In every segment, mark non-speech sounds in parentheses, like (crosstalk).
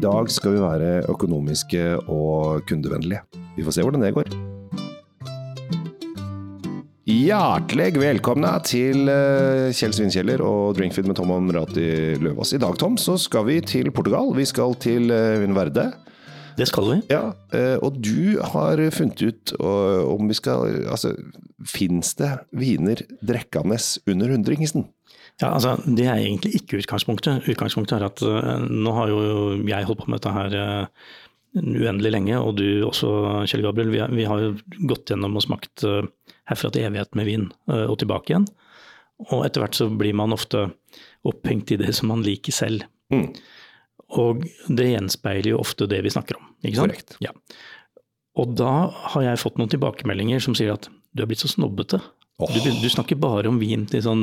I dag skal vi være økonomiske og kundevennlige. Vi får se hvordan det går. Hjertelig velkomne til eh, Kjell Svinkjeller og Drinkfeed med Tom Amrati Løvaas. I dag, Tom, så skal vi til Portugal. Vi skal til eh, Vinverde. Det skal vi. Ja, eh, og du har funnet ut om vi skal Altså, fins det viner drekkende under hundringsen? Ja, altså, Det er egentlig ikke utgangspunktet. Utgangspunktet er at nå har jo jeg holdt på med dette her uendelig lenge, og du også, Kjell Gabriel. Vi, vi har jo gått gjennom og smakt herfra til evighet med vin og tilbake igjen. Og etter hvert så blir man ofte opphengt i det som man liker selv. Mm. Og det gjenspeiler jo ofte det vi snakker om. ikke sant? Korrekt. Ja. Og da har jeg fått noen tilbakemeldinger som sier at du er blitt så snobbete. Du, du, snakker bare om vin til sånn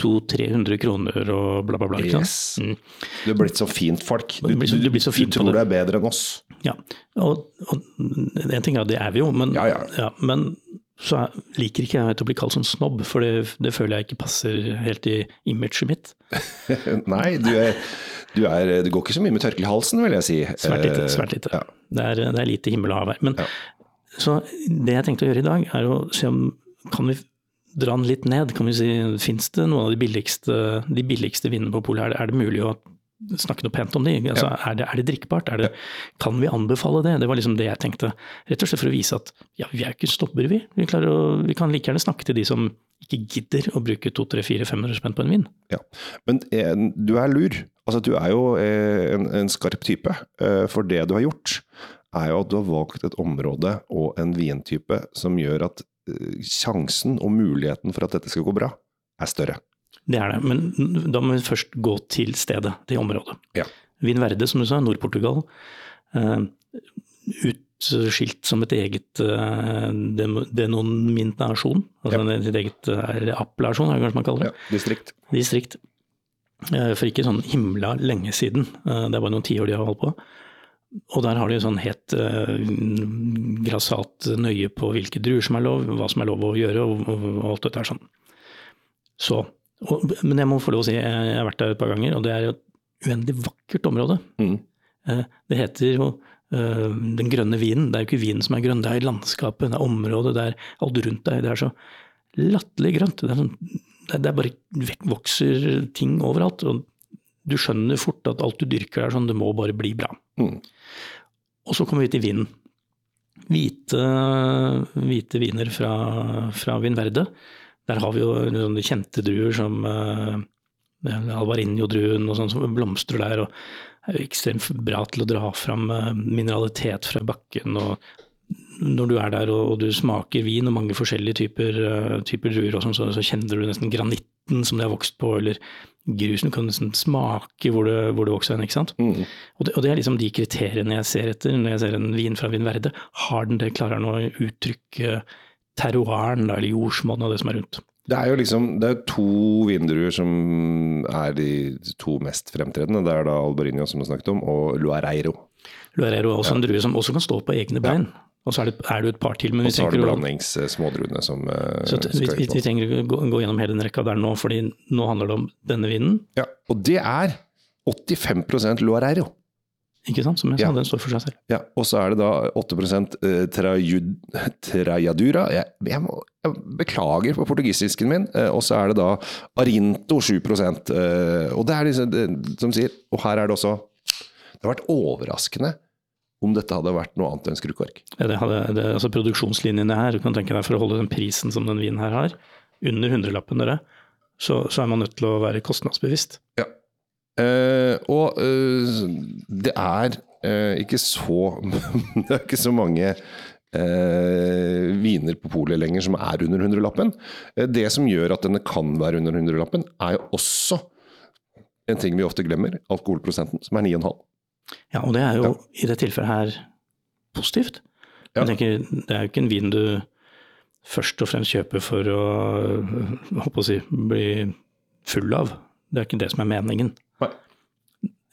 200-300 kroner og bla, bla, bla. Yes. Mm. Du er blitt så fint folk. Du, du, du, du tror du er bedre enn oss. Ja, og, og en ting er at det er vi jo, men, ja, ja. Ja, men så liker ikke jeg å bli kalt sånn snobb, for det, det, føler jeg ikke passer helt i imaget mitt. (laughs) Nei, du, er, du, er, du, går ikke så mye med tørkle i halsen, vil jeg si. Svært lite. Svært lite. Ja. Det, er, det, er, lite himmel og hav her. Men. Så det jeg tenkte å gjøre i dag, er å se om kan vi dra den litt ned. Kan vi si, Fins det noen av de billigste, de billigste vinene på polet? Er, det mulig å snakke noe pent om de. Altså, ja. er, det, er, det, drikkbart? Er det, kan vi anbefale det? Det var liksom det jeg tenkte. Rett og slett for å vise at ja, vi er ikke stopper, vi. Vi, å, vi, kan like gjerne snakke til de som ikke gidder å bruke 200-400-500 spenn på en vin. Ja, Men eh, du er lur. Altså, du er jo eh, en, en, skarp type. Eh, for det du har gjort, er jo at du har valgt et område og en vintype som gjør at sjansen og muligheten for at dette skal gå bra, er større. Det er det, men da må vi først gå til stedet, til området. Ja. Vinverde, som du sa, Nord-Portugal. Uh, utskilt som et eget uh, denominasjon. Altså ja. et eget uh, appellasjon, kanskje man kaller det. Ja, distrikt. Distrikt. For ikke sånn himla lenge siden. Det er bare noen tiår de har holdt på. Og der har de sånn helt eh, grassat nøye på hvilke druer som er lov, hva som er lov å gjøre, og, og, og alt dette er sånn. Så og, men jeg må få lov å si, jeg har vært der et par ganger, og det er et uendelig vakkert område. Mm. Eh, det heter jo eh, den grønne vinen. Det er jo ikke vinen som er grønn, det er landskapet, det er området, det er alt rundt deg. Det er så latterlig grønt. Det er, sånn, det er bare vokser ting overalt. og Du skjønner fort at alt du dyrker er sånn, det må bare bli bra. Mm. Og så kommer vi til vinen. Hvite, hvite viner fra, fra Vinverde. Der har vi jo sånne kjente druer som uh, alvarinho-druen og sånn som blomstrer der. og er jo ekstremt bra til å dra fram uh, mineralitet fra bakken. og Når du er der og, og du smaker vin og mange forskjellige typer, uh, typer druer, sånn, så, så, kjenner du nesten granitten som det har vokst på, eller grusen. Du kan nesten smake hvor det, hvor det vokser hen. ikke sant? Mm. Og, det, og, det, er liksom de kriteriene jeg ser etter når jeg ser en vin fra Vinverde. Har den det, klarer den å uttrykke terroiren, eller jordsmonnet og det som er rundt. Det er jo liksom, det er to vindruer som er de to mest fremtredende. Det er da Albarinho som du snakket om, og Luareiro. Luareiro er også ja. en drue som også kan stå på egne bein. Ja. Og så er det, er det et par til. Men og så har du blandingssmådruene eh, som uh, så vi, vi, vi, trenger å gå, gå, gjennom hele den rekka der nå, fordi nå handler det om denne vinen. Ja, og det er 85% Luareiro. Ikke sant, som jeg sa, ja. den står for seg selv. Ja, Og så er det da 8 trajadura. Jeg, jeg, må, jeg, beklager på portugisisken min. Eh, og så er det da arinto 7 eh, Og det er det, som sier, og her er det også Det har vært overraskende om dette hadde vært noe annet enn skrukork. Ja, det hadde, det, altså Produksjonslinjene her, du kan tenke deg for å holde den prisen som den vinen her har, under hundrelappen dere, så, så er man nødt til å være kostnadsbevisst. Ja. Eh, og eh, det er eh, ikke så (laughs) Det er ikke så mange viner på polet lenger som er under hundrelappen. det som gjør at denne kan være under hundrelappen, er jo også en ting vi ofte glemmer, alkoholprosenten, som er 9,5. Ja, og det er jo i det tilfellet her positivt. Jeg tenker, Det er jo ikke en vin du først og fremst kjøper for å, å si, bli full av. Det er ikke det som er meningen.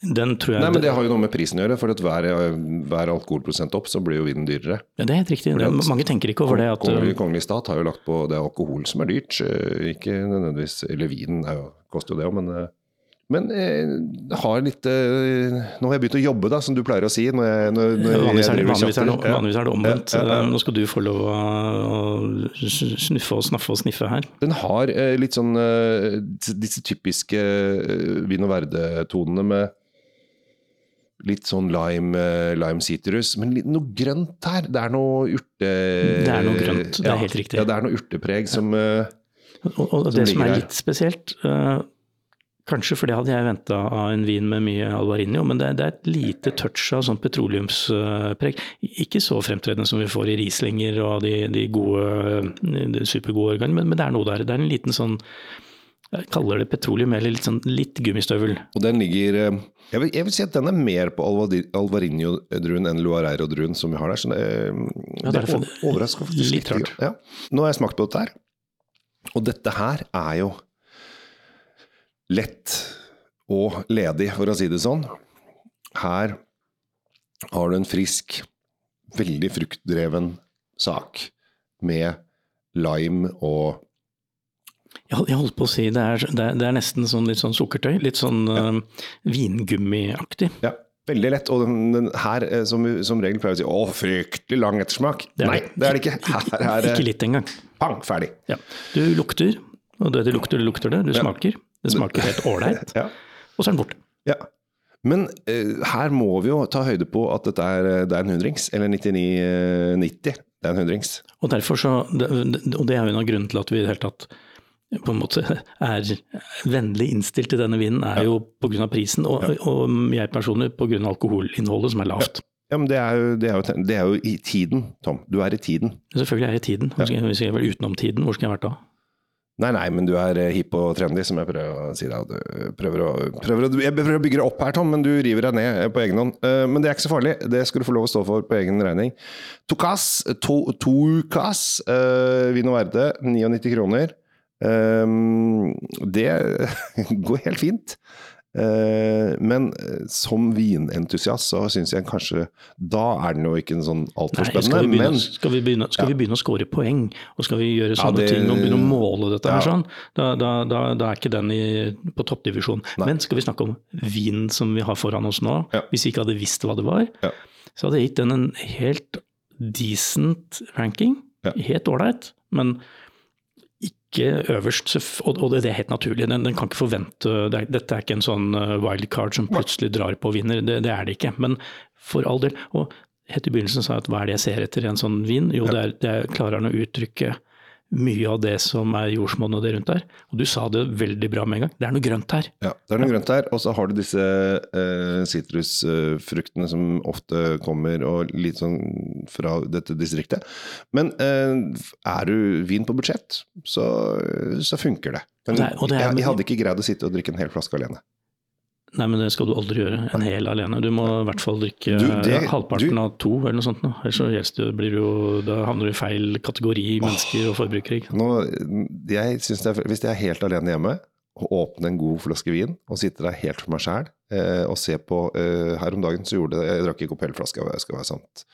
Den tror jeg Nei, men Det har jo noe med prisen å gjøre. For at hver, hver alkoholprosent opp, så blir jo vinen dyrere. Ja, Det er helt riktig. Det, mange tenker ikke over det. At, kongelig, kongelig stat har jo lagt på Det er alkohol som er dyrt, ikke nødvendigvis Eller vinen koster jo det òg, men, Men jeg har litt eh, Nå har jeg begynt å jobbe, da, som du pleier å si. Når jeg, når, når jeg Vanligvis er, det, vanligvis, er det, vanligvis er det omvendt. Ja, ja, ja. Eh, Nå skal du få lov å, å snuffe og snaffe og sniffe her. Den har eh, litt sånn eh, disse typiske eh, vin og verde-tonene med litt sånn lime, eh, lime citrus, men litt, noe grønt her. Det er noe urte... Det er noe grønt, det er helt riktig. Ja, det er noe urtepreg som eh, Og, og Som det som er litt spesielt, eh, kanskje for det hadde jeg venta av en vin med mye alvarinio, men det, det er et lite touch av sånn petroleumspreg. Ikke så fremtredende som vi får i Rieslinger og de, de gode, de supergode årgangene, men, men det er noe der. Det er en liten sånn jeg kaller det petroleum, eller litt, sånn, litt gummistøvel. Og den ligger eh, jeg vil, jeg vil si at den er mer på Alvarinho-druen enn Luareiro-druen som vi har der. Så det, Ja, det overrasker faktisk litt rart. Ja. Nå har jeg smakt på dette her, og dette her er jo lett og ledig, for å si det sånn. Her har du en frisk, veldig fruktdreven sak med lime og Jeg, holdt på å si det er, det er, nesten sånn litt sånn sukkertøy. Litt sånn eh, vingummiaktig. Ja, veldig lett. Og den, den her, eh, som som regel pleier å si, å, fryktelig lang ettersmak. Det Nei, det. det er det ikke. Her er det Ikke litt engang. pang, ferdig. Ja. Du lukter, og det du lukter, du lukter det. Du smaker. Det smaker helt ålreit, (laughs) Ja. og så er den borte. ja. Men uh, her må vi jo ta høyde på at dette er, det er en hundrings, eller 99,90. Det er en hundrings. Og derfor så, og det er jo en av grunnene til at vi i det hele tatt på en måte (laughs) er vennlig innstilt til denne vinen, er jo pga. prisen, og, og jeg personlig pga. alkoholinnholdet som er lavt. Ja, men det er, jo, det, er jo, det er jo i tiden, Tom. Du er i tiden. Selvfølgelig er jeg i tiden. Hvor skal jeg- Hvis jeg er utenom tiden, hvor skulle jeg vært da? Nei, nei, men du er eh, hipp og trendy, som jeg prøver å si deg. Prøver å, prøver å, jeg prøver å bygge deg opp her, Tom, men du river deg ned eh, på egen hånd. Eh, Men det er ikke så farlig. Det skal du få lov å stå for på egen regning. Tokas, to, Tokas, uh, vin verde, 99 kroner. Um, det (laughs) går helt fint. Eh, men eh, som vinentusiast så syns jeg kanskje Da er den jo ikke en sånn altfor Nei, skal spennende, begynne, men skal vi begynne, skal vi begynne å score poeng, og skal vi gjøre Ja, sånne det- ting og begynne å måle dette her sånn, da, da, da, da er ikke den i, på toppdivisjon. Men skal vi snakke om vinen som vi har foran oss nå, Ja. hvis vi ikke hadde visst hva det var, Ja. så hadde jeg gitt den en helt decent ranking. Ja. Helt ålreit, men ikke øverst. Og, det er helt naturlig. Den, den kan ikke forvente det er, Dette er ikke en sånn eh, wildcard som plutselig drar på og vinner. Det, det er det ikke. Men for all del. Og helt i begynnelsen sa jeg at hva er det jeg ser etter i en sånn vin? Jo, det er, det er klarer han å uttrykke mye av det som er jordsmonn og det rundt der. Og du sa det veldig bra med en gang. Det er noe grønt her. Ja, det er noe grønt her. Og så har du disse eh, som ofte kommer og litt sånn fra dette distriktet. Men eh, er du vin på budsjett, så, så funker det. Men det er- det er- jeg, jeg hadde ikke greid å sitte og drikke en hel flaske alene. Nei, men det skal du aldri gjøre. En hel alene. Du må i hvert fall drikke Du, det- halvparten du- av to, eller noe sånt. Ellers så det- blir jo, da havner du i feil kategori mennesker og forbrukere. ikke? Nå, jeg synes det er, hvis jeg er helt alene hjemme, og åpner en god flaske vin, og sitter der helt for meg sjæl, eh, og ser på eh, Her om dagen så gjorde det Jeg drakk ikke opp hele flaska, skal være sant.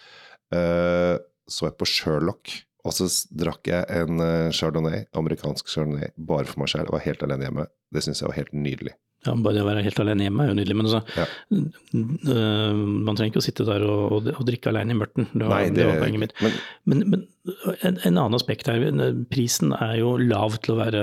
Eh, så jeg på Sherlock, og så drakk jeg en eh, chardonnay, amerikansk chardonnay, bare for meg sjæl, var helt alene hjemme. Det syns jeg var helt nydelig. Ja, bare det å være helt alene hjemme er jo nydelig, men altså, Ja. uh, man trenger ikke å sitte der og, og, og drikke alene i mørten. Det var, Nei, det var poenget mitt. Men Men, men en, en annen aspekt her, prisen er jo lav til å være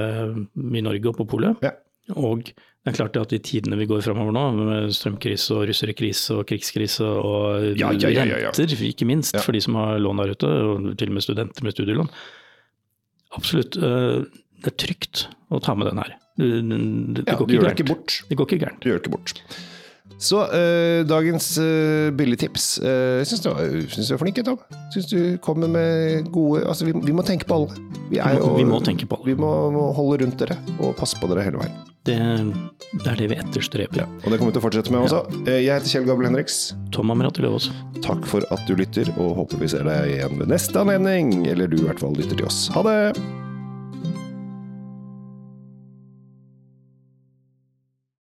i Norge og på polet. Ja. Og det er klart at i tidene vi går framover nå, med strømkrise og russerkrise og krigskrise og Ja, ja, ja, renter, ikke minst, for de som har lån der ute, og til og med studenter med studielån. Absolutt. øh, Det er trygt å ta med den her. Det, det, ja, går ikke det gærent. Det går ikke gærent. Du gjør det ikke bort. Så øh, dagens øh, billigtips. Uh, jeg syns du, er flink, Tom. Syns du kommer med gode Altså, vi, vi må tenke på alle. Vi, er Vi må- jo, vi må tenke på alle. Vi må, må holde rundt dere og passe på dere hele veien. Det, det er det vi etterstreber. Og det kommer vi til å fortsette med også. Eh, Jeg heter Kjell Gabel Henriks. Tom Amrati Løvaas. Takk for at du lytter, og håper vi ser deg igjen ved neste anledning. Eller du i hvert fall lytter til oss. Ha det!